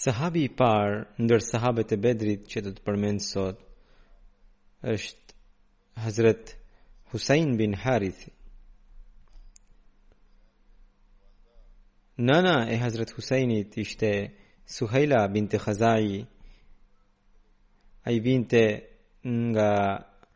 Sahabi i parë ndër sahabët e Bedrit që do të përmend sot është Hazrat Hussein bin Harith. Nana e Hazrat Huseinit ishte Suhaila bint Khazai. Ai vinte nga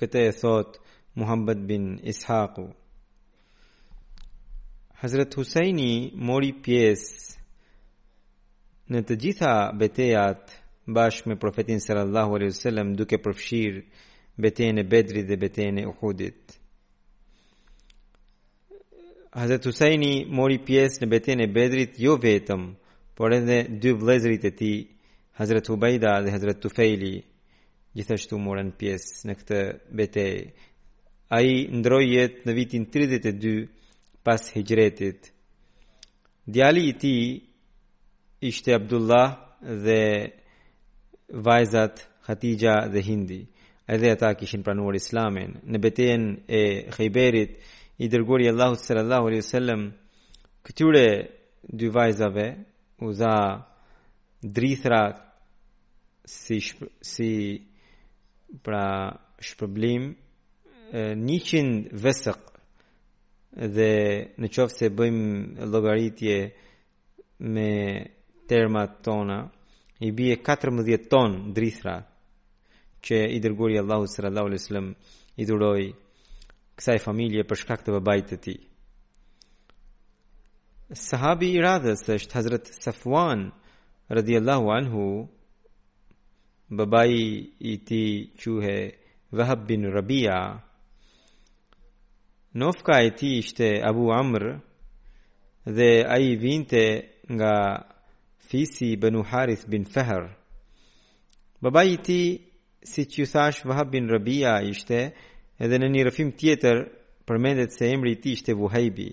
Këtë e thotë Muhammad bin Ishaku. Hazrat Husaini mori pjesë në të gjitha betejat bashkë me profetin sallallahu alaihi wasallam duke përfshirë betejën e Bedrit dhe betejën e Uhudit. Hazrat Husaini mori pjesë në betejën e Bedrit jo vetëm, por edhe dy vëllezërit e tij, Hazrat Ubaida dhe Hazrat Tufaili. gjithashtu morën pjesë në këtë betejë. Ai ndërroi jetë në vitin 32 pas Hijretit. Djali i tij ishte Abdullah dhe vajzat Hatija dhe Hindi. Edhe ata kishin pranuar Islamin. Në betejën e Khayberit, i dërguari i Allahut sallallahu alaihi wasallam këtyre dy vajzave u dha drithra si shp si pra shpërblim 100 vesëk dhe në qoftë se bëjmë llogaritje me termat tona i bie 14 ton drithra që i dërguari i Allahut sallallahu alaihi wasallam i dhuroi kësaj familje për shkak të babait të tij. Sahabi i radhës është Hazrat Safwan radhiyallahu anhu babai i tij quhej Vahab bin Rabia Nofka e tij ishte Abu Amr dhe ai vinte nga fisi Banu Harith bin Fehr Babai i tij siç thashë Vahab bin Rabia ishte edhe në një rrëfim tjetër përmendet se emri i tij ishte Vuhajbi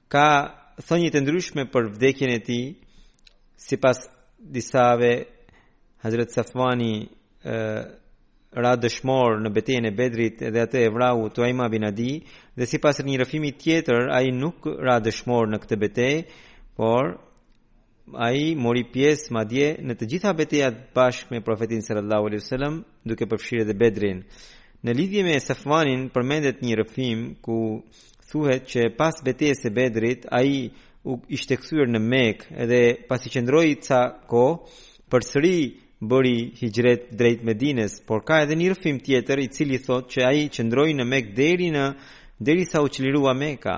Ka thënie të ndryshme për vdekjen e tij, sipas disave Hazrat Safwani ra dëshmor në betejën e Bedrit dhe atë e vrau Tuaima bin Adi dhe sipas një rrëfimi tjetër ai nuk ra dëshmor në këtë betejë, por Ai mori pjesë madje në të gjitha betejat bashkë me Profetin sallallahu alaihi wasallam, duke përfshirë edhe Bedrin. Në lidhje me Safwanin përmendet një rrëfim ku thuhet që pas betejës së Bedrit ai u ishte kthyer në Mekë dhe pasi qëndroi ca kohë, përsëri bëri hijret drejt Medinës, por ka edhe një rrëfim tjetër i cili thotë që ai qëndroi në Mekë deri në derisa u çlirua Meka.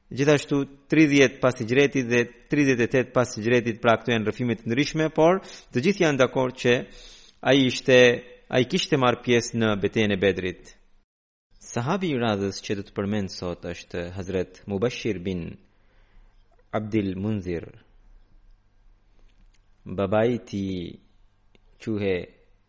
Gjithashtu, tridhjetë pas Hixhretit dhe tridhjetë e tetë pas Hixhretit, pra këto janë rrëfime të ndryshme, por të gjithë janë dakord që ai ishte ai kishte marrë pjesë në betejën e Bedrit. Sahabi i radhës që do të përmend sot është Hazrat Mubashir bin Abdul Munzir. Babai i tij quhej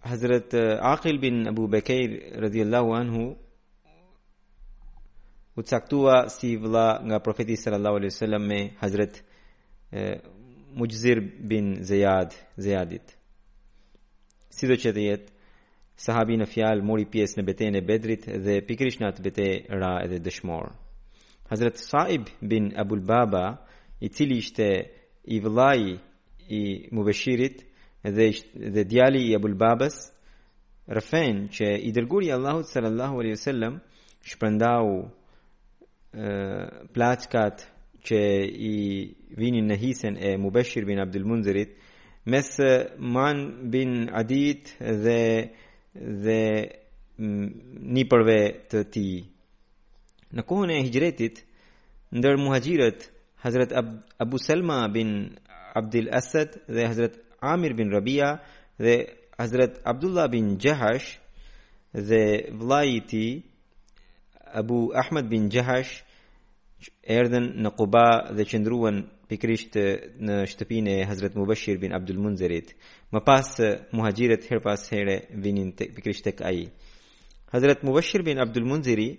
Hazret Aqil bin Abu Bukejr radhiyallahu anhu u caktua si vëlla nga profeti sallallahu alaihi wasallam me Hazret Mujzir bin Ziyad Ziyadit. Sido që të jetë, sahabi në fjalë mori pjesë në betejën e Bedrit dhe pikërisht në atë betejë ra edhe dëshmor. Hazrat Saib bin Abu Lubaba, i cili ishte i vëllai i Mubeshirit dhe dhe djali i Abu Lubabës rrëfen që i dërguari i Allahut sallallahu alaihi wasallam shpërndau plaçkat që i vinin në hisen e Mubeshir bin Abdul Munzirit mes Man bin Adit dhe dhe nipërve të tij Në kohën e hijretit, ndër muhaxhirët, Hazret Abu Selma bin Abdil Asad dhe Hazret Amir bin Rabia dhe Hazret Abdullah bin Jahash dhe vëllai i tij Abu Ahmed bin Jahash erdhën në Kuba dhe qëndruan pikërisht në shtëpinë e Hazret Mubashir bin Abdul Munzirit. Më pas muhaxhirët herë pas here vinin pikërisht tek ai. Hazret Mubashir bin Abdul Munziri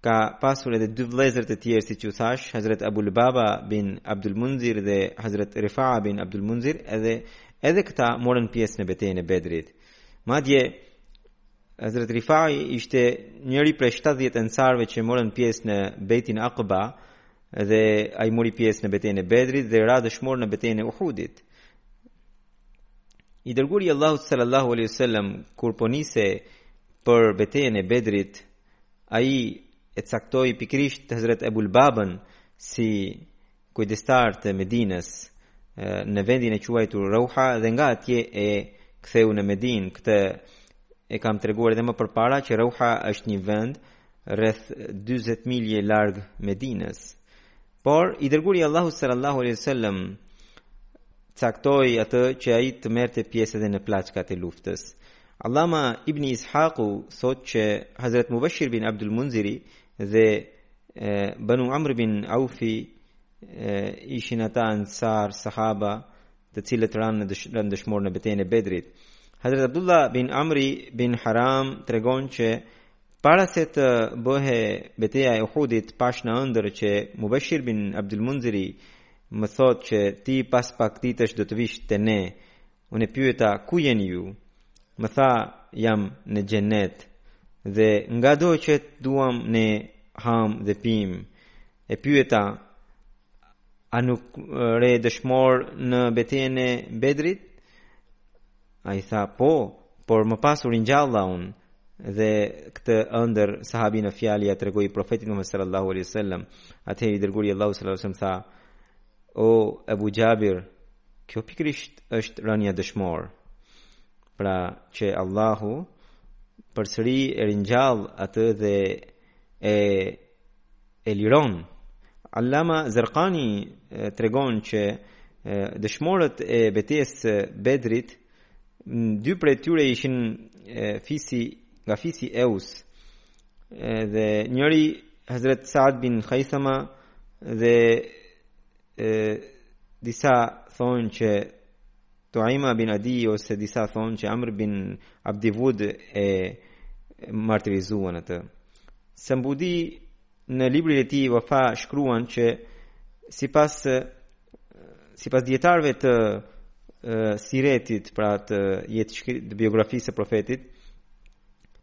ka pasur edhe dy vëllezër të tjerë siç ju thashë, Hazret Abu Lubaba bin Abdul Munzir dhe Hazret Rifa'a bin Abdul Munzir, edhe edhe këta morën pjesë në betejën e Bedrit. Madje Hazret Rifa'i ishte njëri prej 70 ensarëve që morën pjesë në Bejtin Aqba dhe ai mori pjesë në betejën e Bedrit dhe ra dëshmor në betejën e Uhudit. I dërguari i Allahut sallallahu alaihi wasallam kur po nisej për betejën e Bedrit, ai e caktoi pikërisht të Hazrat Abu Lubabën si kujdestar të Medinës në vendin e quajtur Rauha dhe nga atje e ktheu në Medinë. Këtë e kam treguar edhe më përpara që Rauha është një vend rreth 40 milje larg Medinës. Por i dërguari i Allahut sallallahu alaihi wasallam caktoi atë që ai të merrte pjesë edhe në plaçkat e luftës. Allama Ibni Ishaqu thotë që Hazrat Mubashir bin Abdul Munziri dhe Banu Amr bin Aufi ishin ata ansar sahaba të cilët ranë dëshmorë në betejën e Bedrit. Hazrat Abdullah bin Amri bin Haram tregon që Para se të bëhej beteja e Uhudit, pashë në ëndërr që Mubashir bin Abdul Munziri më thotë që ti pas pak ditësh do të vish tek ne. Unë pyeta ku jeni ju? Më tha jam në xhenet dhe ngado që të duam ne hamë dhe pimë. E pyeta a nuk re dëshmor në betejën e Bedrit? Ai tha, po, por më pas u ringjalla unë, dhe këtë ëndërr sahabi në fjalë ia tregoi profetit Muhammed sallallahu alaihi wasallam atëherë i dërguari i Allahut sallallahu alaihi wasallam tha o Abu Xhabir kjo pikërisht është rënia dëshmor pra që Allahu përsëri e ringjall atë dhe e e liron. Allama Zerqani tregon që dëshmorët e betejës së Bedrit dy prej tyre ishin fisi nga fisi Eus dhe njëri Hazrat Saad bin Khaisama dhe disa thonë që Tuaima bin Adij ose disa thonë që Amr bin Abdivud e martirizuan atë. Samhudi në librin e tij Wafa shkruan që sipas sipas dijetarëve të e, Siretit, pra të jetës, të biografisë së profetit,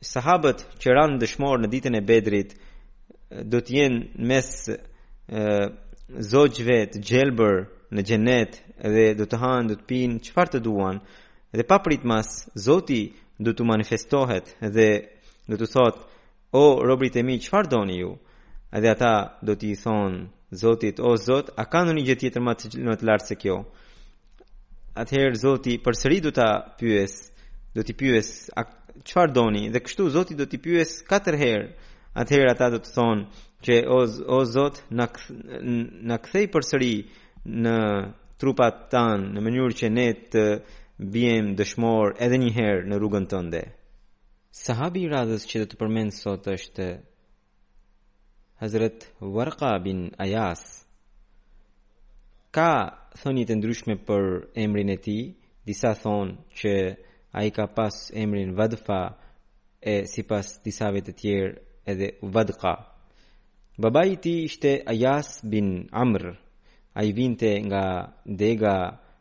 Sahabët që ranë dëshmorë në ditën e Bedrit do të jenë mes zogjve të gjelbër në xhenet dhe do të hanë, do të pinë çfarë të duan. Dhe papritmas, Zoti do t'u manifestohet dhe do t'u thotë: "O robërit e mi, çfarë doni ju?" Dhe ata do t'i thonë Zotit: "O Zot, a ka ndonjë gjë tjetër më të më të lartë se kjo?" atëherë Zoti përsëri do ta pyesë, do t'i pyesë çfarë doni dhe kështu Zoti do t'i pyesë katër herë. Atëherë ata do të thonë që o o Zot na na kthej përsëri në trupat tanë në mënyrë që ne të biem dëshmorë edhe një herë në rrugën tënde. Sahabi i radhës që do të përmend sot është Hazrat Warqa bin Ajas ka thënie të ndryshme për emrin e tij, disa thonë që ai ka pas emrin Vadfa e sipas disave të tjerë edhe Vadqa. Babai i tij ishte Ajas bin Amr. Ai vinte nga dega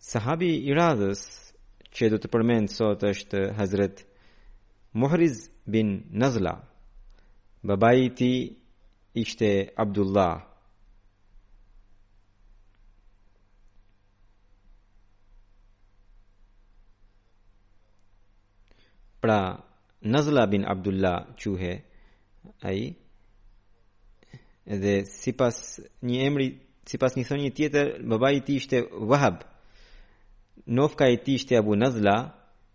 Sahabi i radhës që do të përmend sot është Hazret Muhriz bin Nazla. Babai i tij ishte Abdullah. Pra, Nazla bin Abdullah quhej ai dhe sipas një emri sipas një thënie tjetër babai i tij ishte Wahb Nofka i tij ishte Abu Nazla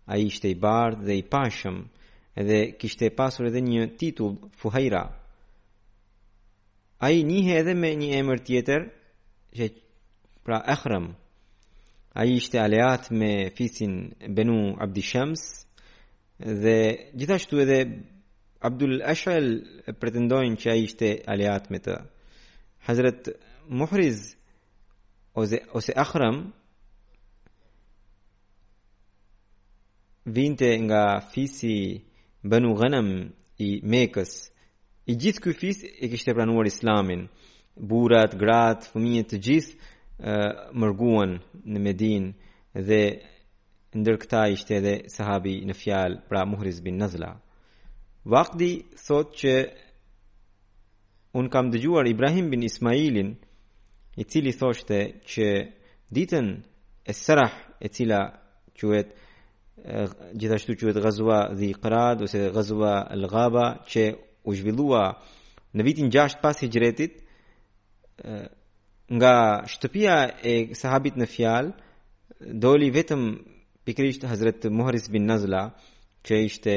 ai ishte i bardhë dhe i pashëm dhe kishte pasur edhe një titull Fuhaira Ai njihej edhe me një emër tjetër, që pra Ahram. Ai ishte aleat me fisin Benu Abdi Shams dhe gjithashtu edhe Abdul Ashal pretendojnë që ai ishte aleat me të. Hazrat Muhriz ose ose Ahram vinte nga fisi Banu Ghanam i Mekës. I gjithë ky fis e kishte pranuar Islamin. Burrat, gratë, fëmijët të gjithë mërguan në Medinë dhe ndër këta ishte edhe sahabi në fjalë, pra Muhriz bin Nazla. Vakdi thotë që Unë kam dëgjuar Ibrahim bin Ismailin, i cili thoshte që ditën e sërah e cila quhet gjithashtu quhet Ghazwa dhi Qrad ose Ghazwa al-Ghaba që u zhvillua në vitin 6 pas Hixhretit nga shtëpia e sahabit në fjalë doli vetëm pikërisht Hazret Muhriz bin Nazla që ishte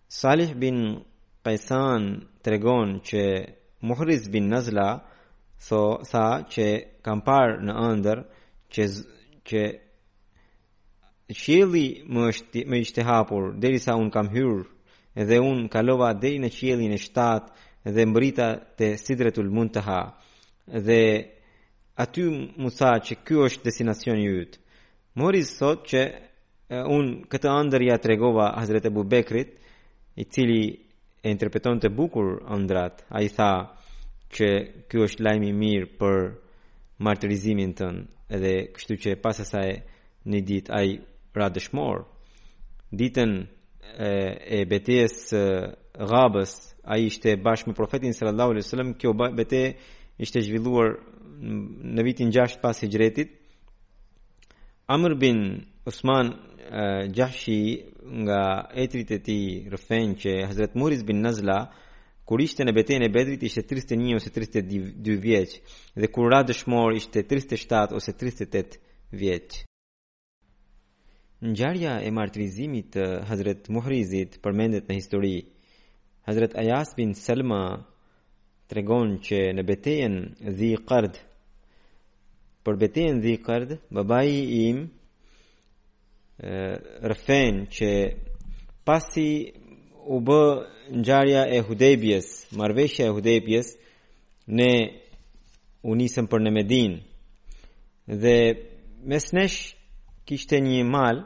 Salih bin Qaysan tregon që Muhriz bin Nazla tho, tha që kam parë në ëndërr që, që qielli më është më ishte hapur derisa unë kam hyrë dhe unë kalova deri në qiellin e 7 dhe mbërrita te Sidretul Muntaha dhe aty m'u tha që ky është destinacioni yt. Muhriz thotë që Unë këtë ëndërr ia tregova Hazrat Abu Bekrit, i cili e interpretonte bukur ëndrrat. Ai tha që ky është lajm i mirë për martirizimin tënd, edhe kështu që pas asaj një ditë ai ra dëshmor. Ditën e, e betejës së Ghabës, ai ishte bashkë me profetin sallallahu alaihi wasallam, kjo betejë ishte zhvilluar në vitin 6 pas Hixhretit, Amr bin Usman Xhahshi nga etërit e tij rrëfen që Hazret Muhriz bin Nazla kur ishte në betejën e Bedrit ishte 31 ose 32 vjeç dhe kur ra dëshmor ishte 37 ose 38 vjeç. Ngjarja e martirizimit të Hazret Muhrizit përmendet në histori. Hazret Ayas bin Salma tregon që në betejën Dhi Qard për betejën Dhi Qard babai im rrëfen që pasi u bë ngjarja e Hudejbjes, marrëveshja e Hudejbjes ne u nisëm për në Medinë. Dhe mes nesh kishte një mal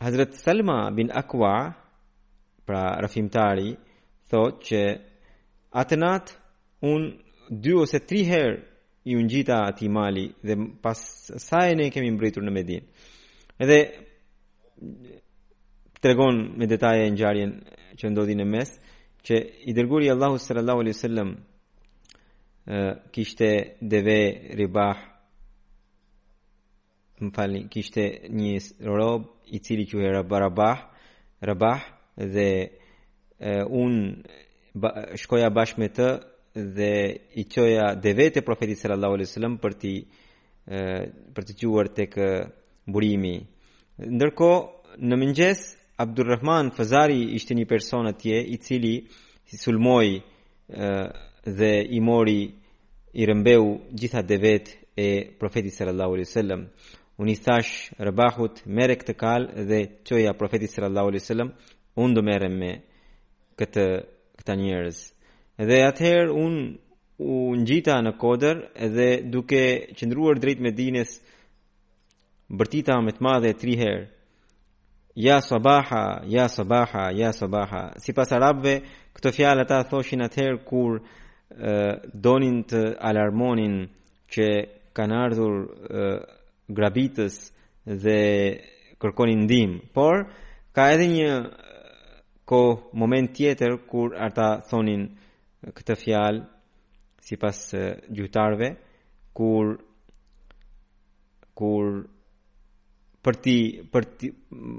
Hazret Salma bin Akwa, pra rrëfimtari, thotë që atë natë unë dy ose tri herë iu ngjita atij mali dhe pas asaj ne kemi mbërritur në Medinë. Edhe tregon me detaje ngjarjen që ndodhi në mes, që i dërguari i Allahut sallallahu alaihi wasallam kishte deve ribah më falni, kishte një rob i cili quhej Rabah, Rabah dhe e, unë ba, shkoja bashkë me të dhe i çoja devetë e profetit sallallahu alaihi sallam për t'i për të çuar tek burimi ndërkohë në mëngjes Abdurrahman Fazari ishte një person atje i cili sulmoi dhe i mori i rrëmbeu gjitha devetë e profetit sallallahu alaihi wasallam unë i thashë Rabahut merre këtë kalë dhe çoja profetit sallallahu alaihi wasallam unë do merrem me këtë këta njerëz dhe atëherë unë u ngjita në kodër dhe duke qëndruar drejt Medinës Bërtita me të madhe tri herë. Ja sabaha, ja sabaha, ja sabaha. Sipas arabëve, këtë fjalë ata thoshin atëherë kur e, donin të alarmonin që kanë ardhur e, grabitës dhe kërkonin ndihmë. Por ka edhe një kohë moment tjetër kur ata thonin këtë fjalë sipas gjuhëtarëve kur kur për t'i për t'i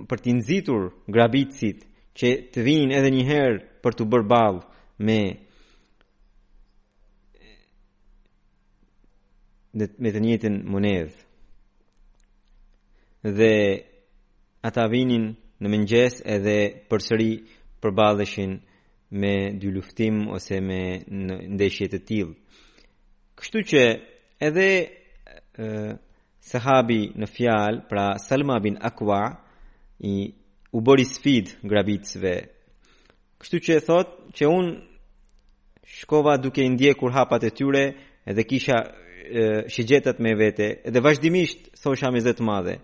për t'i nxitur grabitësit që të vinin edhe një herë për t'u bërë ballë me në me të njëjtën monedhë. Dhe ata vinin në mëngjes edhe përsëri përballeshin me dy luftim ose me ndeshje të tillë. Kështu që Edhe uh, sahabi në fjalë, pra Salma bin Akwa, iu bëri sfidë grabitësve. Kështu që e thotë që unë shkova duke i ndjekur hapat e tyre dhe kisha shigjetat me vete dhe vazhdimisht thosha me zë të madhe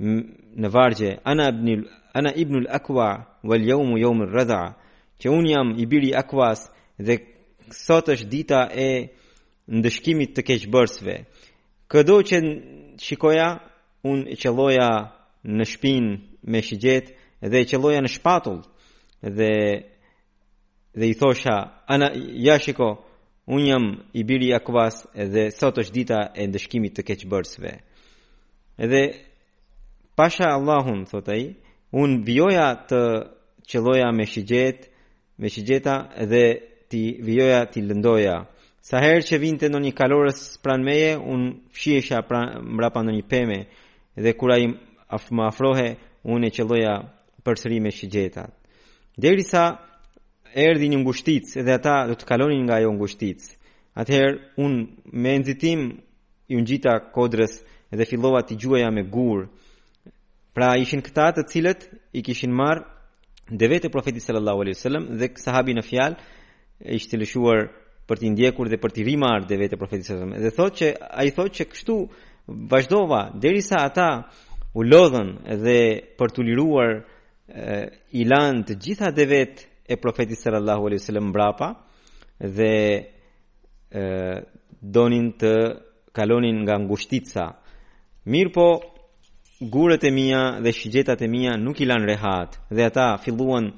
në vargje ana ibnul ana ibnul aqwa wal yawm yawm ar-radha që unë jam i biri i Akwas dhe sot është dita e ndëshkimit të keqbërësve. Këdo që shikoja, unë e qëlloja në shpinë me shigjetë dhe e qëlloja në shpatull dhe, dhe i thosha, ana, ja shiko, unë jam i biri i Akvas dhe sot është dita e ndëshkimit të keqbërësve. Dhe pasha Allahun, thotë ai, unë vijoja t'i qëlloja me shigjet Me shigjeta dhe t'i vijoja t'i lëndoja. Sa herë që vinte ndonjë kalorës pranë meje, unë fshihesha pra, mbrapa ndonjë peme, dhe kur ai af, më afrohej, unë e qëlloja përsëri me shigjetat. Derisa erdhi një ngushticë dhe ata do të kalonin nga ajo ngushticë. Atëherë, unë me nxitim iu ngjita kodrës dhe fillova t'i gjuaja me gurë. Pra ishin këta të cilët i kishin marrë devet e profetit sallallahu alaihi wasallam dhe sahabi në fjalë ishte lëshuar për t'i ndjekur dhe për t'i rimarrë devet e profetit sallallahu alaihi wasallam. Dhe thotë që ai thotë që kështu vazhdova derisa ata u lodhën dhe për t'u liruar i lanë të gjitha devet e profetit sallallahu alaihi wasallam mbrapa dhe e, donin të kalonin nga ngushtica. Mirëpo, gurët e mia dhe shigjetat e mia nuk i lanë rehat dhe ata filluan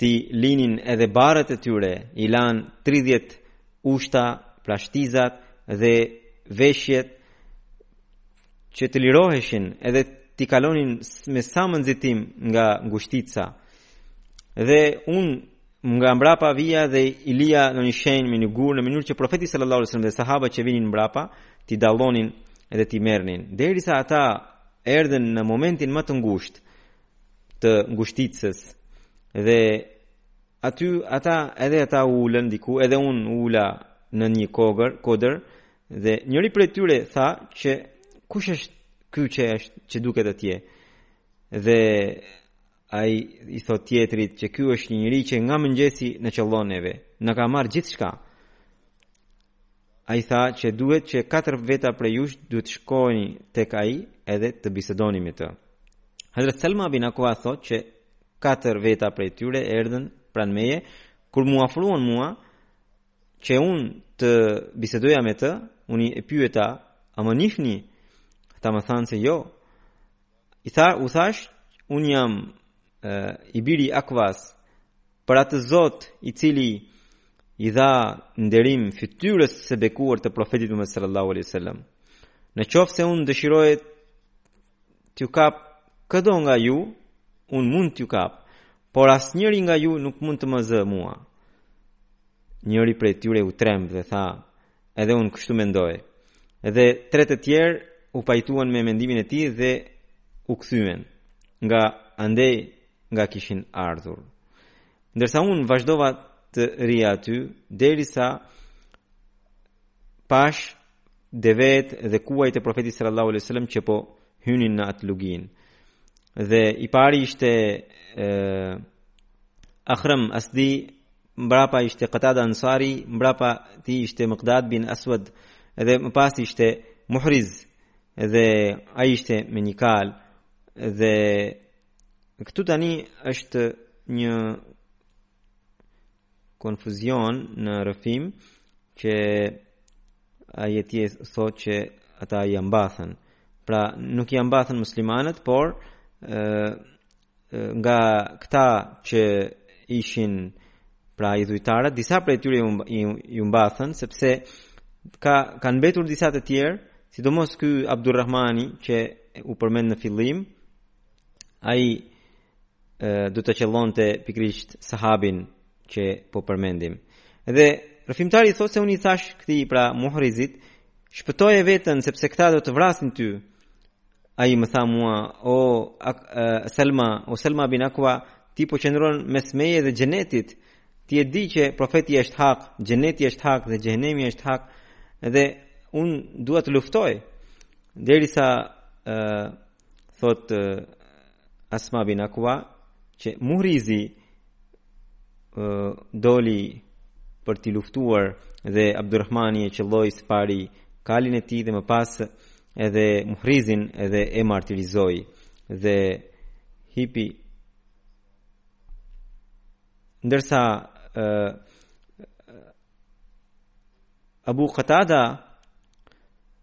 t'i linin edhe barrët e tyre, i lanë 30 ushta, plashtizat dhe veshjet që të liroheshin edhe t'i kalonin me sa më nxitim nga ngushtica. Dhe unë nga mbrapa vija dhe i lija ndonjë shenjë me një gur në mënyrë që profeti sallallahu alajhi wasallam dhe sahabët që vinin mbrapa t'i dallonin edhe t'i merrnin. Derisa ata erdhën në momentin më të ngushtë të ngushticës dhe aty ata edhe ata u ulën diku edhe unë u ula në një kogër kodër Dhe njëri prej tyre tha që kush është ky që duket atje? Dhe ai i thotë tjetrit që ky është një njeri që nga mëngjesi na qëllon neve, na ka marrë gjithçka. Ai tha që duhet që katër veta prej jush duhet të shkojni tek ai edhe të bisedoni me të. Hazrat Selma bin Akua thotë që katër veta prej tyre erdhën pranë meje, kur m'u afruan mua, që unë të bisedoja me të, unë e pyeta, a më njihni? Ata më thanë se jo. I tha, u thashë, unë jam e, i biri Akuas, për atë zot i cili i dha nderim fytyrës së bekuar të profetit Muhammed sallallahu alaihi wasallam. Në qoftë se unë dëshiroj T'ju kap këdo nga ju, unë mund t'ju kap, por asnjëri nga ju nuk mund të më zë mua. Njëri prej tyre u tremb dhe tha, edhe unë kështu mendoj. Edhe tre të tjerë u pajtuan me mendimin e tij dhe u kthyen, nga andej nga kishin ardhur. Ndërsa unë vazhdova të rrija aty, derisa pashë devetë dhe kuajt e profetit sallallahu alaihi wasallam që po hynin në atë luginë. Dhe i pari ishte ë Akhram Asdi, mbrapa ishte Qatada Ansari, mbrapa tij ishte Miqdad bin Aswad, dhe më pas ishte Muhriz dhe ai ishte me një kalë dhe këtu tani është një konfuzion në rrëfim që ai tjetri thotë që ata ia mbathën. Pra nuk ia mbathën muslimanët, por e, nga këta që ishin pra idhujtarët, disa prej tyre ia mbathën, sepse ka, kanë mbetur disa të tjerë, sidomos ky Abdurrahmani që u përmend në fillim, ai do ta qëllonte pikërisht sahabin që po përmendim. Dhe rrëfimtari thotë se unë i thashë këtij pra Muhrizit, shpëtoje veten sepse këta do të vrasin ty. Ai më tha mua, o a, a, Selma, o Selma bin Akua, ti po qëndron mes meje dhe xhenetit, ti e di që profeti është hak, xheneti është hak dhe xhehenemi është hak, dhe unë duhet të luftoj, derisa thot Asma bin Akua që Muhrizi doli për të luftuar dhe Abdulrahmani e qelloi së pari kalin e tij dhe më pas edhe Muhrizin edhe e martirizoi dhe hipi ndërsa uh, Abu Qatada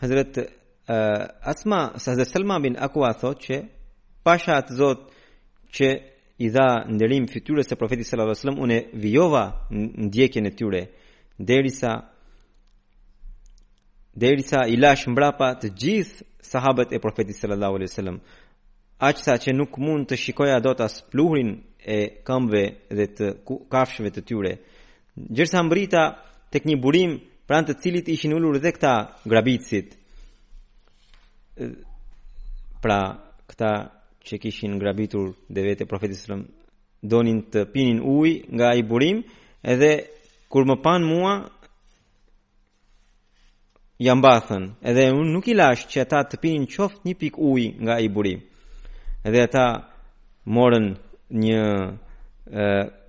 Hazret uh, Asma, Hazret Salma bin Akua thot që pasha atë zot që i dha nderim fytyrës së profetit sallallahu alajhi wasallam unë vijova ndjekjen e tyre derisa derisa i lash mbrapa të gjithë sahabët e profetit sallallahu alajhi wasallam aq sa që nuk mund të shikoja dot as pluhurin e këmbëve dhe të kafshëve të tyre Gjersa mbrita tek një burim pranë të cilit ishin ulur dhe këta grabitësit. Pra, këta që kishin grabitur devet e profetit sëllëm, donin të pinin uj nga ai burim, edhe kur më pan mua, ja mbathën, edhe unë nuk i lashë që ata të pinin qoftë një pik uj nga ai burim. Edhe ata morën një, e,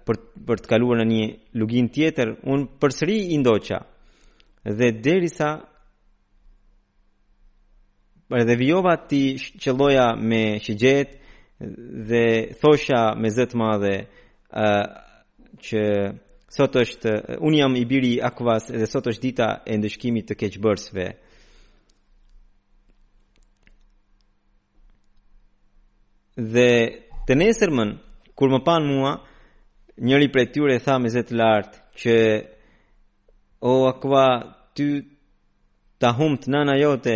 për, për të kaluar në një lugin tjetër, unë përsëri i ndoqa. Dhe deri sa Edhe vijova t'i qëlloja me shigjet dhe thosha me zë të madhe ë që sot është un jam i biri i Akvas dhe sot është dita e ndëshkimit të keqbërësve. Dhe të nesërmën kur më pan mua njëri prej tyre tha me zë të lartë që O akva ty ta humt nana jote.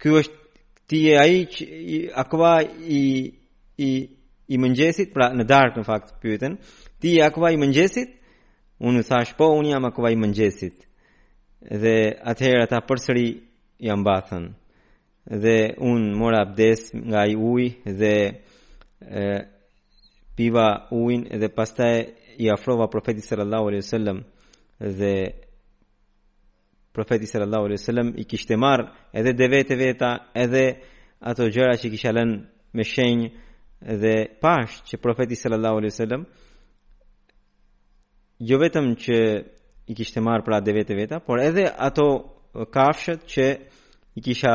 Ky është ti je ai që akva i i i mëngjesit, pra në darkë në fakt pyeten, ti je akva i mëngjesit? Unë thash po, unë jam akva i mëngjesit. Dhe atëherë ata përsëri ja mbathën. Dhe un mora abdes nga ai uji dhe e, piva ujin dhe pastaj iu afrova profetit sallallahu alaihi wasallam dhe profeti sallallahu alaihi wasallam i kishte marr edhe devet e veta edhe ato gjëra që kisha lënë me shenjë dhe pash që profeti sallallahu alaihi wasallam jo vetëm që i kishte marrë pra devetë e veta, por edhe ato kafshët që i kishte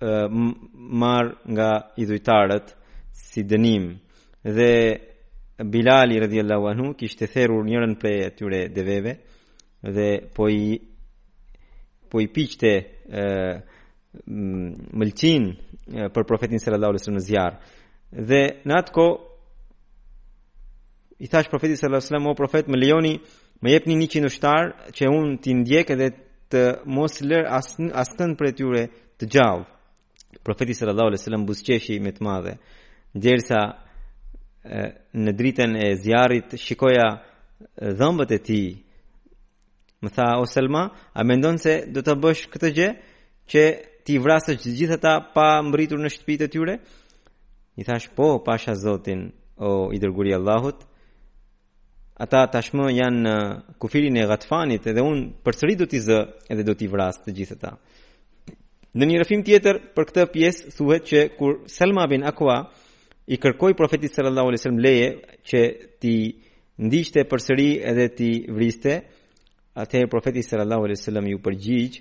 marrë nga idhujtarët si dënim. Dhe Bilali radiallahu anhu kishte therur njërën prej atyre deveve dhe po i po i piqte mëlçinë për profetin sallallahu alaihi wasallam në zjarr. Dhe në atë kohë I thashë profetit sallallahu alajhi wasallam, o profet, më lejoni, më jepni 100 ushtarë që unë t'i ndjek edhe të mos lë asnjë askënd prej tyre të gjallë. Profeti sallallahu alajhi wasallam buzëqeshi me të madhe, ndërsa në dritën e zjarrit shikoja dhëmbët e tij Më tha o Selma, a mendon se do ta bësh këtë gjë që t'i vrasësh të gjithë ata pa mbërritur në shtëpitë e tyre? I thashë po, pasha Zotin, o i dërguari i Allahut. Ata tashmë janë në kufirin e Gatfanit dhe unë përsëri do t'i zë edhe do t'i vras të gjithë ata. Në një rrëfim tjetër për këtë pjesë thuhet që kur Selma bin Akwa i kërkoi profetit sallallahu alaihi wasallam leje që t'i ndiqte përsëri edhe t'i vriste, atëherë profeti sallallahu alaihi wasallam iu përgjigj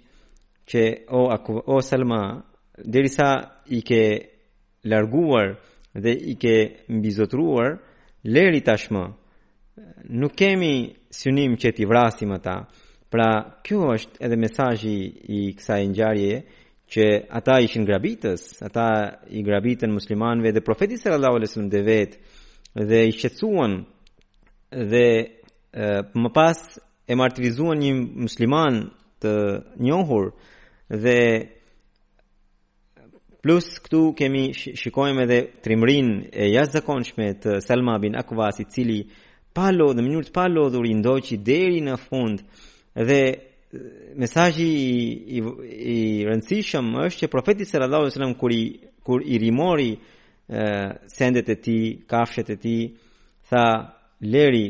që o aku, o Salma, derisa i ke larguar dhe i ke mbizotëruar, lëri tashmë. Nuk kemi synim që t'i vrasim ata. Pra, kjo është edhe mesazhi i kësaj ngjarje që ata ishin grabitës, ata i grabitën muslimanëve dhe profetit sallallahu alajhi wasallam devetë dhe i shqetësuan dhe e, më pas e martirizuan një musliman të njohur dhe plus këtu kemi shikojmë edhe trimërinë e jashtëzakonshme të Salma bin Akwas i cili pa lodhë në mënyrë të palodhur i ndoqi deri në fund dhe Mesazhi i, i, i rëndësishëm është që profeti sallallahu alajhi wasallam kur i kur i rimori sendet e tij, kafshët e tij, tha lëri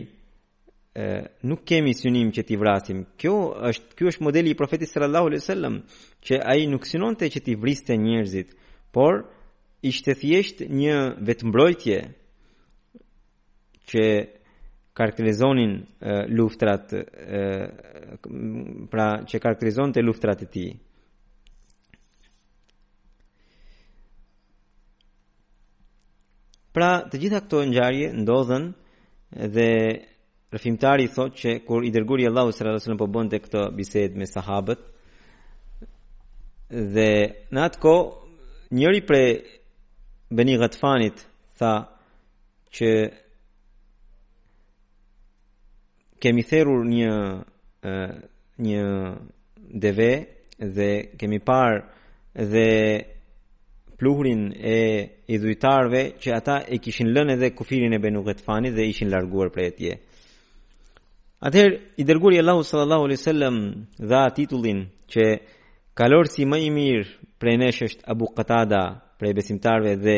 nuk kemi synim që t'i vrasim. Kjo është ky është modeli i profetit sallallahu alaihi wasallam që ai nuk synonte që t'i vriste njerëzit, por ishte thjesht një vetëmbrojtje. që karakterizonin luftrat pra që karakterizonte luftrat e tij pra të gjitha këto ngjarje ndodhën dhe rrëfimtari thotë që kur i dërguari i Allahut sallallahu alaihi wasallam po bënte këtë bisedë me sahabët dhe në atë kohë njëri prej Beni Gatfanit tha që kemi therur një deve dhe kemi parë dhe pluhurin e idhujtarëve që ata i kishin lënë edhe kufirin e Benu Ghatfanit dhe ishin larguar prej atje. Atëherë i dërguari i Allahut sallallahu alaihi wasallam dha titullin që kalorësi më i mirë prej nesh është Abu Qatada prej besimtarëve dhe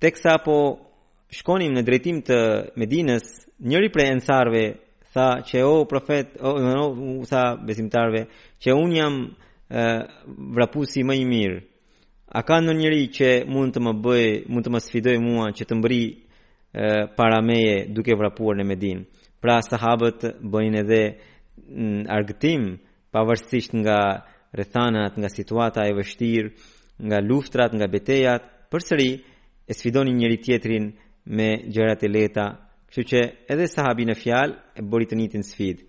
Teksa po shkonim në drejtim të Medinës, njëri prej ensarëve tha që o profet, o, u tha besimtarëve, që un jam e, vrapusi më i mirë. A ka ndonjëri që mund të më bëj, mund të më sfidoj mua që të mbri e, para meje duke vrapuar në Medinë? Pra sahabët bëjnë edhe argëtim Pavarësisht nga rrethanat, nga situata e vështirë, nga luftrat, nga betejat, përsëri e sfidonin njëri-tjetrin me gjërat e lehta, kështu që edhe sahabi në fjalë e bëri të njëjtën sfidë.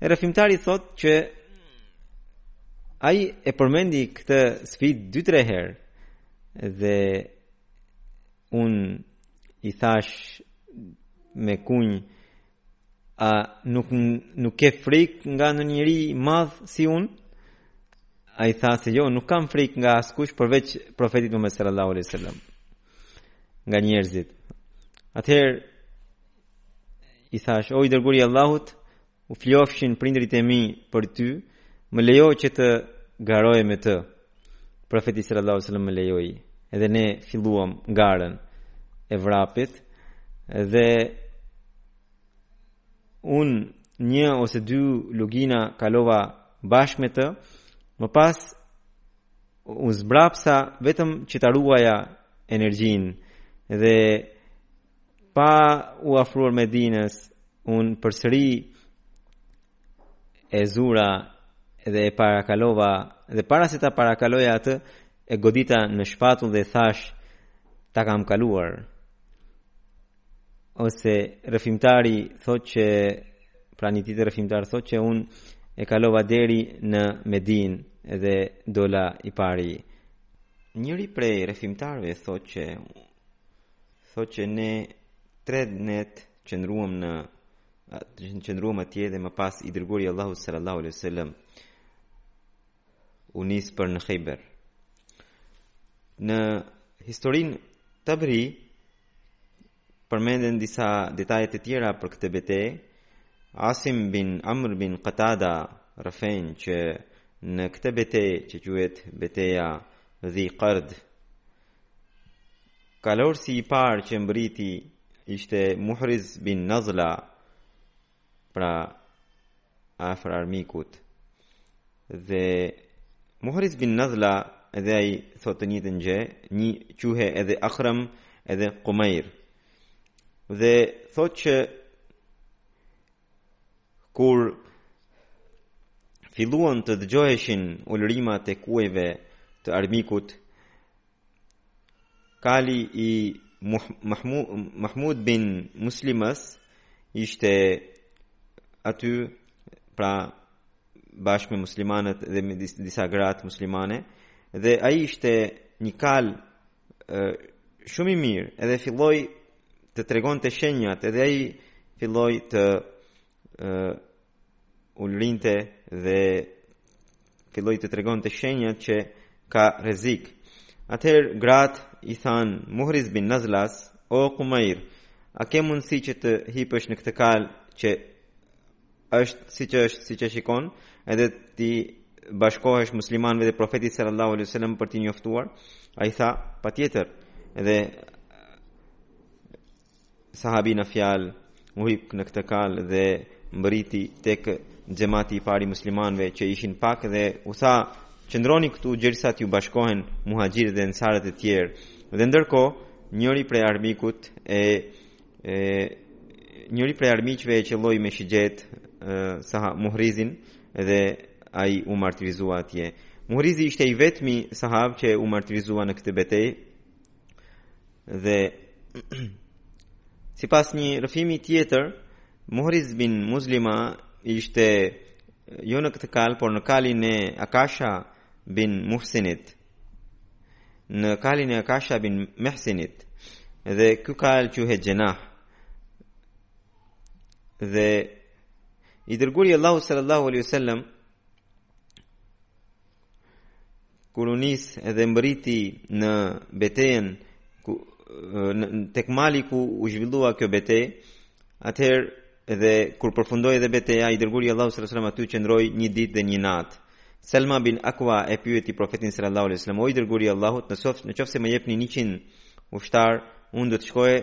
E rrëfimtari thotë që ai e përmendi këtë sfidë dy tre herë dhe un i thash me kujë A nuk nuk ke frik nga ndonjë njeri i madh si un? Ai tha se jo, nuk kam frik nga askush përveç profetit Muhammed sallallahu alaihi wasallam. Nga njerëzit. Atëherë i thash, o i dërguri i Allahut, u flijofshin prindrit e mi për ty, më lejo që të garoj me të. Profeti sallallahu alaihi wasallam më lejoi edhe ne filluam garën e vrapit dhe un një ose dy lugina kalova bashkë me të më pas u zbrapsa vetëm që ta ruaja energjinë dhe pa u afruar Medinës un përsëri e zura dhe e parakalova dhe para se ta parakaloja atë e godita në shpatull dhe thash ta kam kaluar ose rëfimtari thot që pra një tjetër rëfimtar thot që un e kalova deri në Medin dhe dola i pari njëri prej rëfimtarve thot që thotë që ne tre net qëndruam qëndruam atje dhe më pas i dërguari i Allahut sallallahu alaihi wasallam u nis për në Khaybar. Në historinë Tabri përmenden disa detaje të tjera për këtë betejë. Asim bin Amr bin Qatada rrëfen që në këtë betejë që quhet beteja Dhi Qard Kalorësi i parë që mbriti ishte Muhriz bin Nazla, pra afër armikut. Dhe Muhriz bin Nazla edhe ai thotë që quhej edhe Akram edhe Qumair. Dhe thotë që Kur filluan të dëgjoheshin ulërimat e kuajve të armikut, kali i Mahmud bin Muslimas ishte aty pra bashkë me muslimanët dhe me disa gratë muslimane dhe ai ishte një kal shumë i mirë, edhe filloi të tregon të shenjat, edhe ai filloi të uh, ulërinte dhe filloi të tregonte shenjat që ka rrezik. Atëherë gratë i thanë Muhriz bin Nazlas, o Qumair, a ke mundësi që të hipësh në këtë kalë që është siç është siç e shikon edhe t'i bashkohesh muslimanëve dhe profetit sallallahu alaihi wasallam për t'i njoftuar ai tha patjetër edhe sahabi në fjalë hipi në këtë kalë dhe mbriti tek xhamati i parë i muslimanëve që ishin pak dhe u tha qëndroni këtu gjersa t'ju bashkohen muhaxhirët dhe ensarët e tjerë dhe ndërkohë njëri prej armikut e E njëri prej armiqve e qelloi me shigjeta Muhrizin dhe ai u martirizua atje. Muhrizi ishte i vetmi sahab që u martirizua në këtë betejë. Dhe sipas një rrëfimi tjetër, Muhriz bin Muslima ishte jo në këtë kalë, por në kalin e Akasha bin Muhsinit. në kalin e Akasha bin Muhsinit dhe ky kalë quhej Xhenah dhe i dërguari i Allahut sallallahu alaihi wasallam kur u nis edhe mbriti në betejën ku tek mali ku u zhvillua kjo betejë atëherë Dhe kur përfundoi edhe beteja, i dërguari i Allahut sallallahu alajhi wasallam aty qëndroi një ditë dhe një natë. Selma bin Akwa e pyeti profetin sallallahu alajhi wasallam, "O i dërguari i Allahut, në qoftë se më jepni 100 ushtarë, unë do të shkoj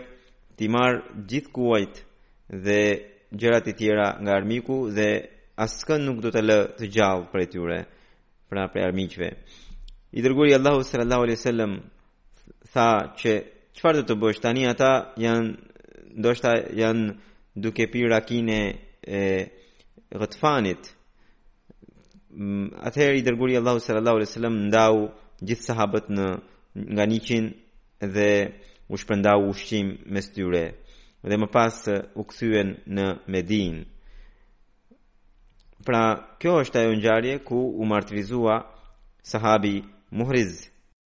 t'i marr gjithë kuajt dhe gjërat e tjera nga armiku dhe askënd nuk do ta lë të gjallë prej tyre, pra prej armiqve." I dërguari i Allahut sallallahu alajhi wasallam tha që çfarë do të bësh tani ata janë ndoshta janë duke pi rakin e Gatfanit mm, atëherë i dërguari i Allahut sallallahu alaihi wasallam ndau gjithë sahabët në nga 100 dhe u shpërndau ushqim mes tyre dhe më pas u kthyen në Medinë pra kjo është ajo ngjarje ku u martirizua sahabi Muhriz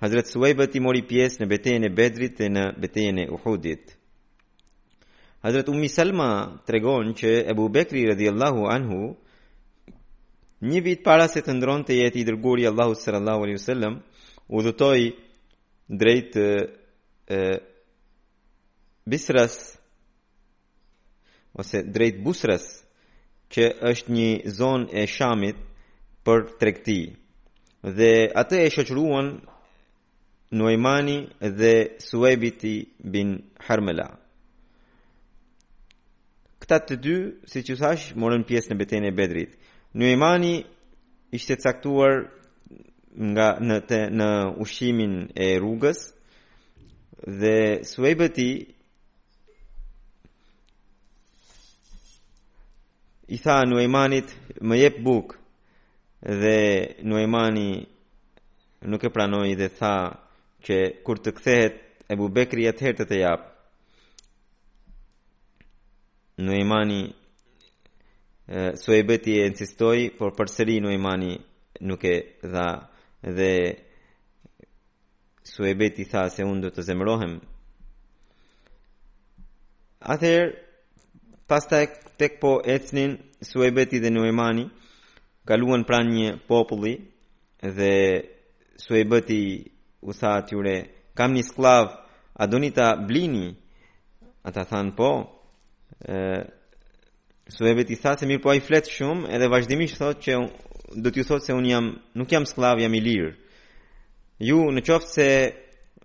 Hazret Suejbëti mori pjesë në betejen e Bedrit dhe në betejen e Uhudit. Hazret Ummi Salma tregon që Ebu Bekri radiallahu anhu një vit para se të ndërronte jetë i dërguari i Allahut sallallahu alaihi wasallam udhëtoi drejt e, Bisras ose drejt Busras, që është një zonë e Shamit për tregti. Dhe atë e shoqëruan Nuaimani dhe Suebiti bin Harmela. Këta të dy, siç thashë, morën pjesë në betejën e Bedrit. Nuaimani ishte caktuar në, në ushqimin e rrugës dhe Suebiti i tha Nuajmanit më jep bukë dhe Nuajmani nuk e pranoi dhe tha që kur të kthehet Ebu Bekri atëherë të të jap Nuajmani Suebeti e insistoi por përsëri Nuajmani nuk e dha dhe Suebeti i tha se unë do të zemërohem. Atëherë, pastaj tek po ecnin, Suebeti dhe Nuemani, kaluan pranë një populli, dhe Suebeti u tha atyre, kam një skllav, a doni ta blini? Ata thanë po, Suebeti tha se mirëpo ai flet shumë edhe vazhdimisht thotë që do t'ju thotë se unë jam nuk jam skllav jam i lirë. Ju në qoftë se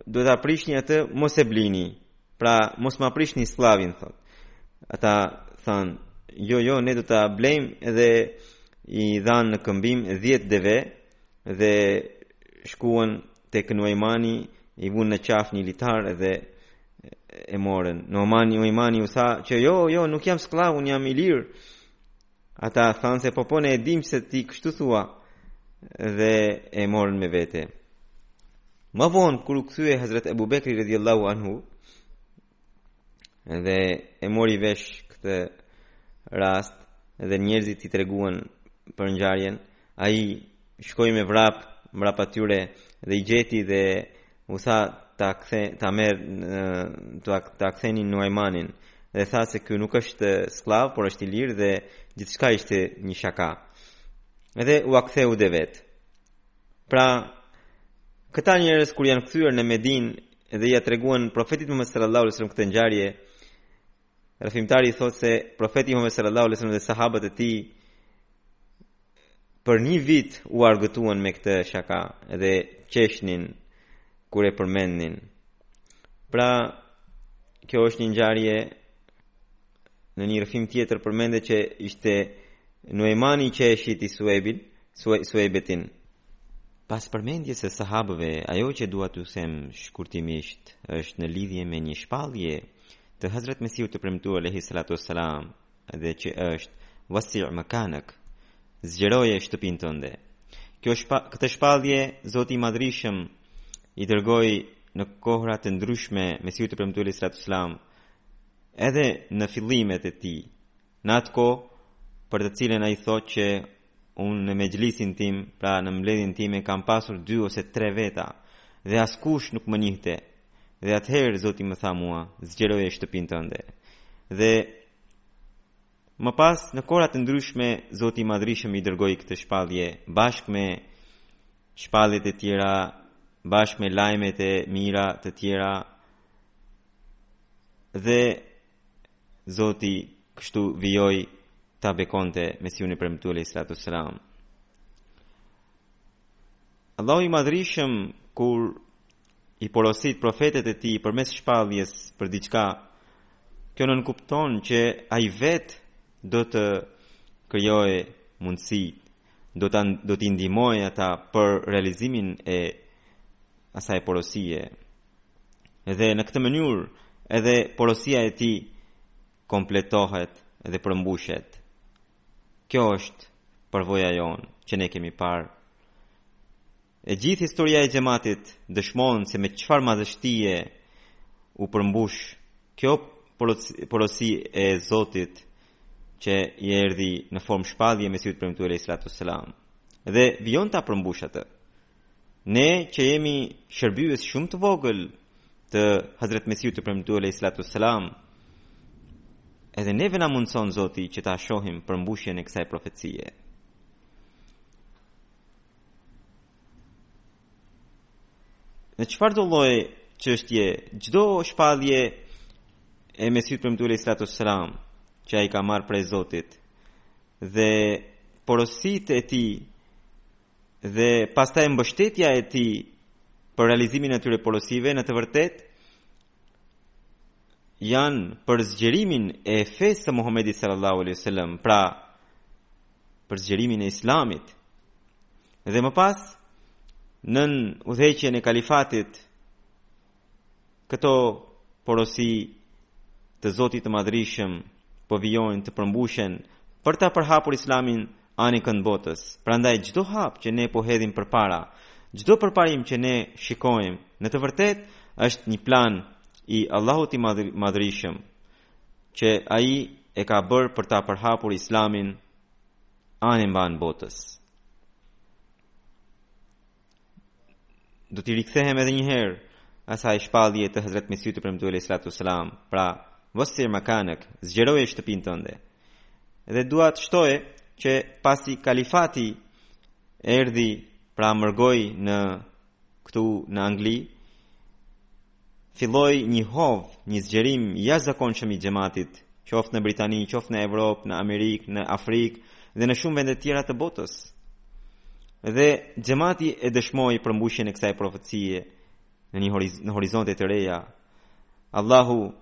do ta prishni atë mos e blini. Pra mos ma prishni skllavin thotë. Ata thanë jo jo ne do ta blejmë edhe i dhanë në këmbim 10 deve dhe shkuan tek Nuaimani i vunë në qafë një litar dhe e morën. Nomani Nuimani u tha që jo, jo, nuk jam skllav, unë jam i lirë. Ata thanë se po po ne e dimë se ti kështu thua dhe e morën me vete. Më vonë, kur u kthye Hazret Ebu Bekri rediallahu anhu dhe e mori vesh këtë rast dhe njerëzit i treguan për ngjarjen, ai shkoi me vrap mbrapa tyre dhe i gjeti dhe u tha ta kthe ta merr ta ktheni Nuajmanin dhe tha se ky nuk është skllav por është i lirë dhe gjithçka ishte një shaka. Edhe ua ktheu devetë. Pra këta njerëz kur janë kthyer në Medinë dhe ia treguan profetit Muhammed sallallahu alaihi wasallam këtë ngjarje Rrëfimtari thotë se profeti Muhammed sallallahu alaihi wasallam dhe sahabët e tij për një vit u argëtuan me këtë shaka dhe qeshnin kur e përmendnin. Pra, kjo është një ngjarje në një rrëfim tjetër përmendet që ishte Nuaimani që e shiti Suebin, Suebetin. Pas përmendjes së sahabëve, ajo që dua t'ju them shkurtimisht është në lidhje me një shpallje Të Hazret Mesiut të Premtuar alaihi salatu wassalam dhe që është wasi' makanak zgjeroje shtëpinë tënde. Kjo shpa, këtë shpallje Zoti i Madhrishëm i dërgoi në kohëra të ndryshme Mesiut të Premtuar alaihi salatu wassalam edhe në fillimet e tij Në atë kohë, për të cilën ai thotë që unë në mexhlisin tim, pra në mbledhjen time kam pasur dy ose tre veta dhe askush nuk më njihte. Dhe atëherë Zoti më tha mua, zgjeroje shtëpinë tënde. Dhe Më pas, në kohëra të ndryshme, Zoti i Madhrishëm i dërgoi këtë shpallje bashkë me shpalljet e tjera, bashkë me lajmet e mira të tjera. Dhe Zoti kështu vijoi ta bekonte Mesiun e Premtuar alayhi salatu wassalam. Allahu i Madhrishëm kur i porosit profetët e tij përmes shpalljes për diçka, kjo nënkupton që ai vetë do të krijojë mundësi, do të, do t'i ndihmojë ata për realizimin e asaj porosie. Dhe në këtë mënyrë edhe porosia e tij kompletohet dhe përmbushet. Kjo është përvoja jonë që ne kemi parë. E gjithë historia e xhematit dëshmonë se me çfarë madhështie u përmbush kjo porosi e Zotit që i erdhi në formë shpalljeje Mesiut të Premtuar alaihi salatu wassalam. Dhe vijon ta përmbushë atë. Ne që jemi shërbyes shumë të vogël të Hazret Mesiut të Premtuar alaihi salatu wassalam, edhe neve na mundëson Zoti që ta shohim përmbushjen e kësaj profecie. Në çfarëdo lloj çështjeje, çdo shpallje e Mesiut të Premtuar alaihi salatu wassalam, që ai ka marrë prej Zotit, dhe porositë e tij dhe pastaj mbështetja e tij për realizimin e atyre porosive në të vërtetë janë për zgjerimin e fesë së Muhamedit sallallahu alaihi wasallam, pra për zgjerimin e Islamit. Dhe më pas nën udhëheqjen e kalifatit Këto porosi të Zotit të Madhërishëm po vijojnë të përmbushen për ta përhapur Islamin anekënd botës. Prandaj çdo hap që ne po hedhim përpara, çdo përparim që ne shikojmë, në të vërtetë është një plan i Allahut të Madhërishëm që ai e ka bërë për ta përhapur Islamin anembanë botës. do t'i rikthehem edhe një herë asaj shpallje të Hazret Mesihut të Premtuar alayhi salatu wasalam, pra vassi makanak, zgjeroje shtëpinë tënde. Dhe dua të shtoj që pasi kalifati erdhi, pra mërgoi në këtu në Angli, Filloi një hov, një zgjerim i jashtëzakonshëm i xhematit, qoftë në Britani, qoftë në Evropë, në Amerikë, në Afrikë dhe në shumë vende të tjera të botës. Dhe xhemati e dëshmoi përmbushjen e kësaj profecie në një horiz në horizonte të reja. Allahu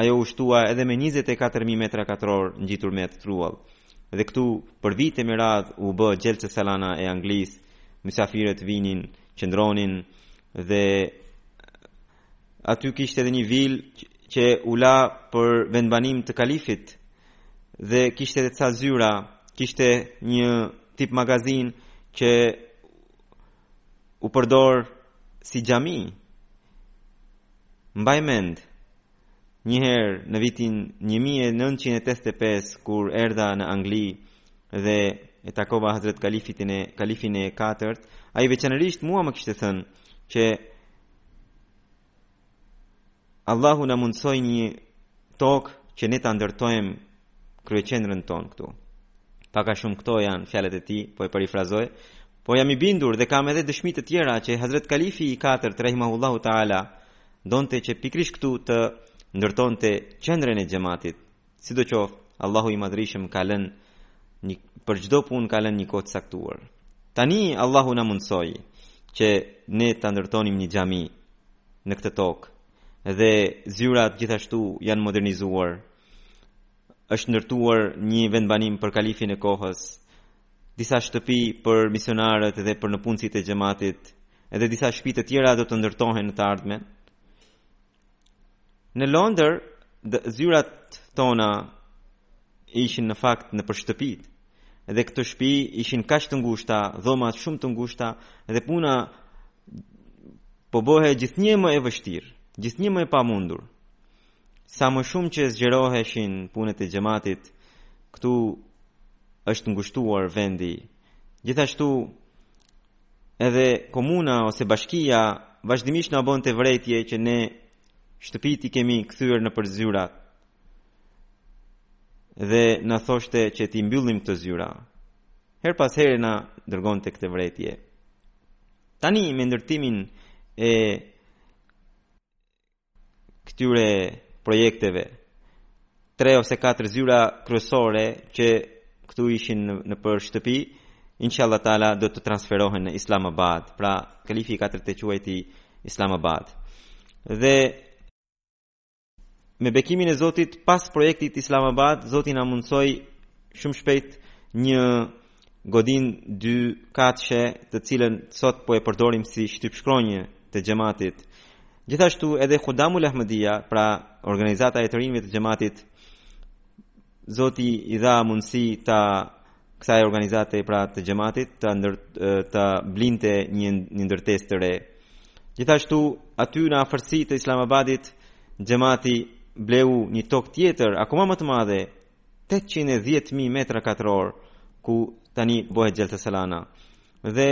Ajo u shtua edhe me njëzet e katër mijë metra katror ngjitur me atë truall. Dhe këtu, për vite me radhë, u bë Xhelsa Salana e Anglisë, mysafirët vinin, qëndronin, dhe aty kishte edhe një vilë që u la për vendbanim të kalifit dhe kishte edhe ca zyra, kishte një tip magazine që u përdor si xhami. Mbaj mend, një herë në vitin 1985 kur erdha në Angli dhe e takova Hazret Kalifitin e Kalifin e katërt, ai veçanërisht mua më kishte thënë që Allahu na mundësoi një tokë që ne ta ndërtojmë kryeqendrën tonë këtu. Pak a shumë këto janë fjalët e tij, po e parifrazoj, por jam i bindur dhe kam edhe dëshmi të tjera që Hazret Kalifi i katërt rahimahullahu taala donte që pikërisht këtu të ndërtonte qendrën e xhamatit. Sidoqoftë, Allahu i Madhërishëm ka lënë një për çdo punë ka lënë një kohë të caktuar. Tani Allahu na mundësoi që ne të ndërtonim një xhami në këtë tokë dhe zyrat gjithashtu janë modernizuar është ndërtuar një vendbanim për kalifin e kohës, disa shtëpi për misionarët dhe për nëpunësit e xhamatit, edhe disa shtëpi të tjera do të ndërtohen në të ardhmen. Në Londër, zyrat tona ishin në fakt nëpër shtëpi, dhe këto shtëpi ishin kaq të ngushta, dhomat shumë të ngushta dhe puna po bëhej gjithnjë më e vështirë, gjithnjë më e pamundur. Sa më shumë që zgjeroheshin punët e xhamatit, këtu është ngushtuar vendi. Gjithashtu edhe komuna ose bashkia vazhdimisht na bënte vërejtje që ne shtëpitë i kemi kthyer nëpër zyra dhe na thoshte që t'i mbyllim këto zyra. Herë pas here na dërgonte këtë vërejtje. Tani me ndërtimin e këtyre projekteve. Tre ose katër zyra kryesore që këtu ishin nëpër shtëpi, inshallah taala do të transferohen në Islamabad. Pra, kalifi i katërt e quajti Islamabad. Dhe me bekimin e Zotit pas projektit Islamabad, Zoti na mundësoi shumë shpejt një godinë dykatëshe të cilën sot po e përdorim si shtypshkronjë të xhamatit. Gjithashtu edhe Khudamul Ahmedia, pra organizata e të rinjve të xhamatit, Zoti i dha mundësi ta kësaj organizate pra të xhamatit të, ndër, të blinte një, një ndërtesë të re. Gjithashtu, aty në afërsi të Islamabadit, xhamati bleu një tokë tjetër, akoma më të madhe, tetëqind e dhjetë mijë metra katrorë ku tani bëhet Xhelsa Salana. Dhe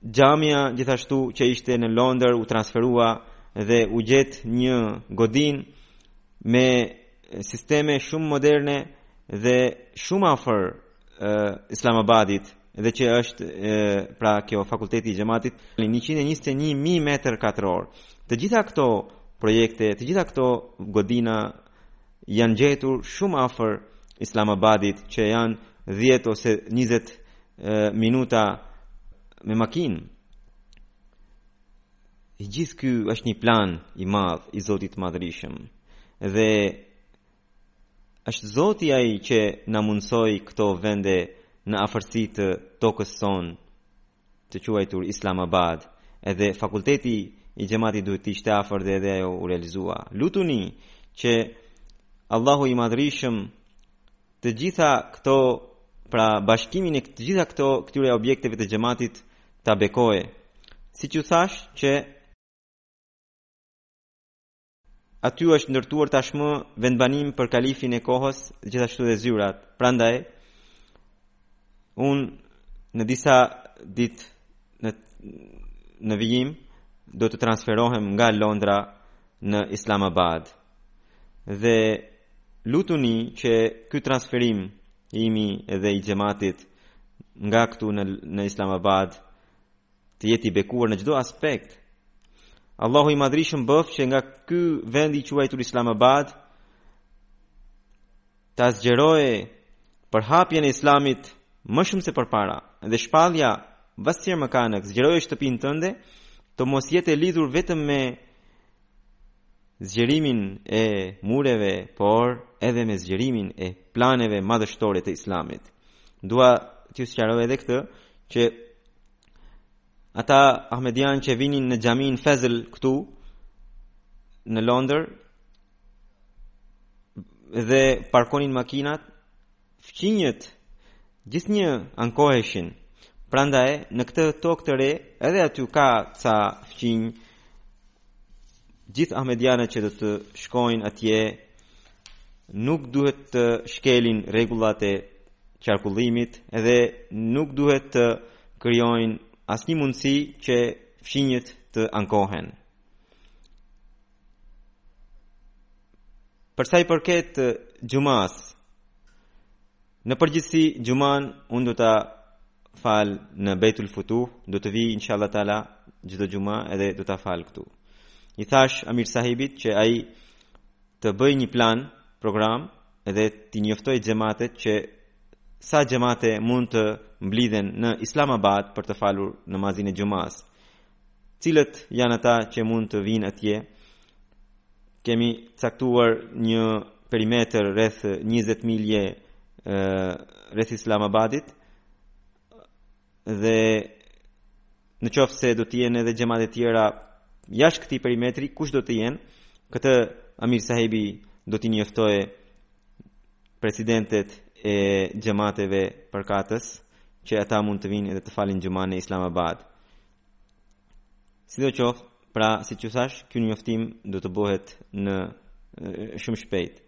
xhamia gjithashtu që ishte në Londër u transferua dhe u gjet një godinë me sisteme shumë moderne dhe shumë afër Islamabadit dhe që është e, pra kjo fakulteti i xhamatit 121000 metra katrorë. Të gjitha këto projekte, të gjitha këto godina janë gjetur shumë afër Islamabadit që janë 10 ose 20 minuta me makinë. I gjithë ky është një plan i madh i Zotit të Madhërishëm. Dhe është Zoti ai që na mundësoi këto vende në afërsi të tokës sonë të quajtur Islamabad edhe fakulteti i xhamatit duhet të ishte afër dhe edhe ajo u realizua lutuni që Allahu i madhërishëm të gjitha këto pra bashkimin e të gjitha këto këtyre objekteve të xhamatit ta bekojë siç ju thashë që Aty është ndërtuar tashmë vendbanim për kalifin e kohës, gjithashtu dhe zyrat. Prandaj unë në disa ditë në në vijim do të transferohem nga Londra në Islamabad. Dhe lutuni që ky transferim i imi dhe i xhamatit nga këtu në në Islamabad të jetë i bekuar në çdo aspekt. Allahu i madhërishëm bëftë që nga ky vend i quajtur Islamabad ta zgjerojë përhapjen e islamit më shumë se përpara dhe shpallja vasi mekanek zgjeroje shtëpinë tënde të mos jetë e lidhur vetëm me zgjerimin e mureve, por edhe me zgjerimin e planeve madhështore të islamit. Dua t'ju sqaroj edhe këtë, që ata ahmedianë që vinin në xhaminë Fezl këtu, në Londër, dhe parkonin makinat, Fqinjët gjithnjë ankoheshin, prandaj në këtë tokë të re edhe aty ka ca fqinjë gjithë ahmedianët që do të shkojnë atje nuk duhet të shkelin rregullat e qarkullimit edhe nuk duhet të krijojnë asnjë mundësi që fqinjët të ankohen. Për sa i përket xhumasë, në përgjithësi xhumanë unë do ta fal në Beitul Futuh, do të vij inshallah taala çdo xhuma edhe do ta fal këtu. I thashë Amir Sahibit që ai të bëjë një plan, program edhe t'i njoftojë xhamatet që sa xhamate mund të mblidhen në Islamabad për të falur namazin e xhumasë. Cilët janë ata që mund të vijnë atje? Kemi caktuar një perimetër rreth 20 milje rreth Islamabadit dhe në qoftë se do të jenë edhe xhamate të tjera jashtë këtij perimetri, kush do të jenë? Këtë Amir Sahibi do t'i njoftojë presidentët e xhamateve përkatëse që ata mund të vijnë edhe të falin xhumanë në Islamabad. Sidoqoftë, pra siç ju thashë, ky njoftim do të bëhet në shumë shpejt.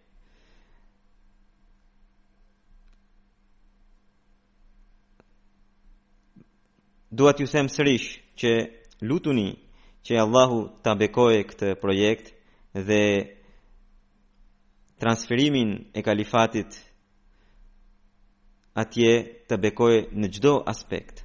Dua t'ju them sërish që lutuni që Allahu ta bekoje këtë projekt dhe transferimin e kalifatit atje të bekojë në çdo aspekt.